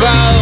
control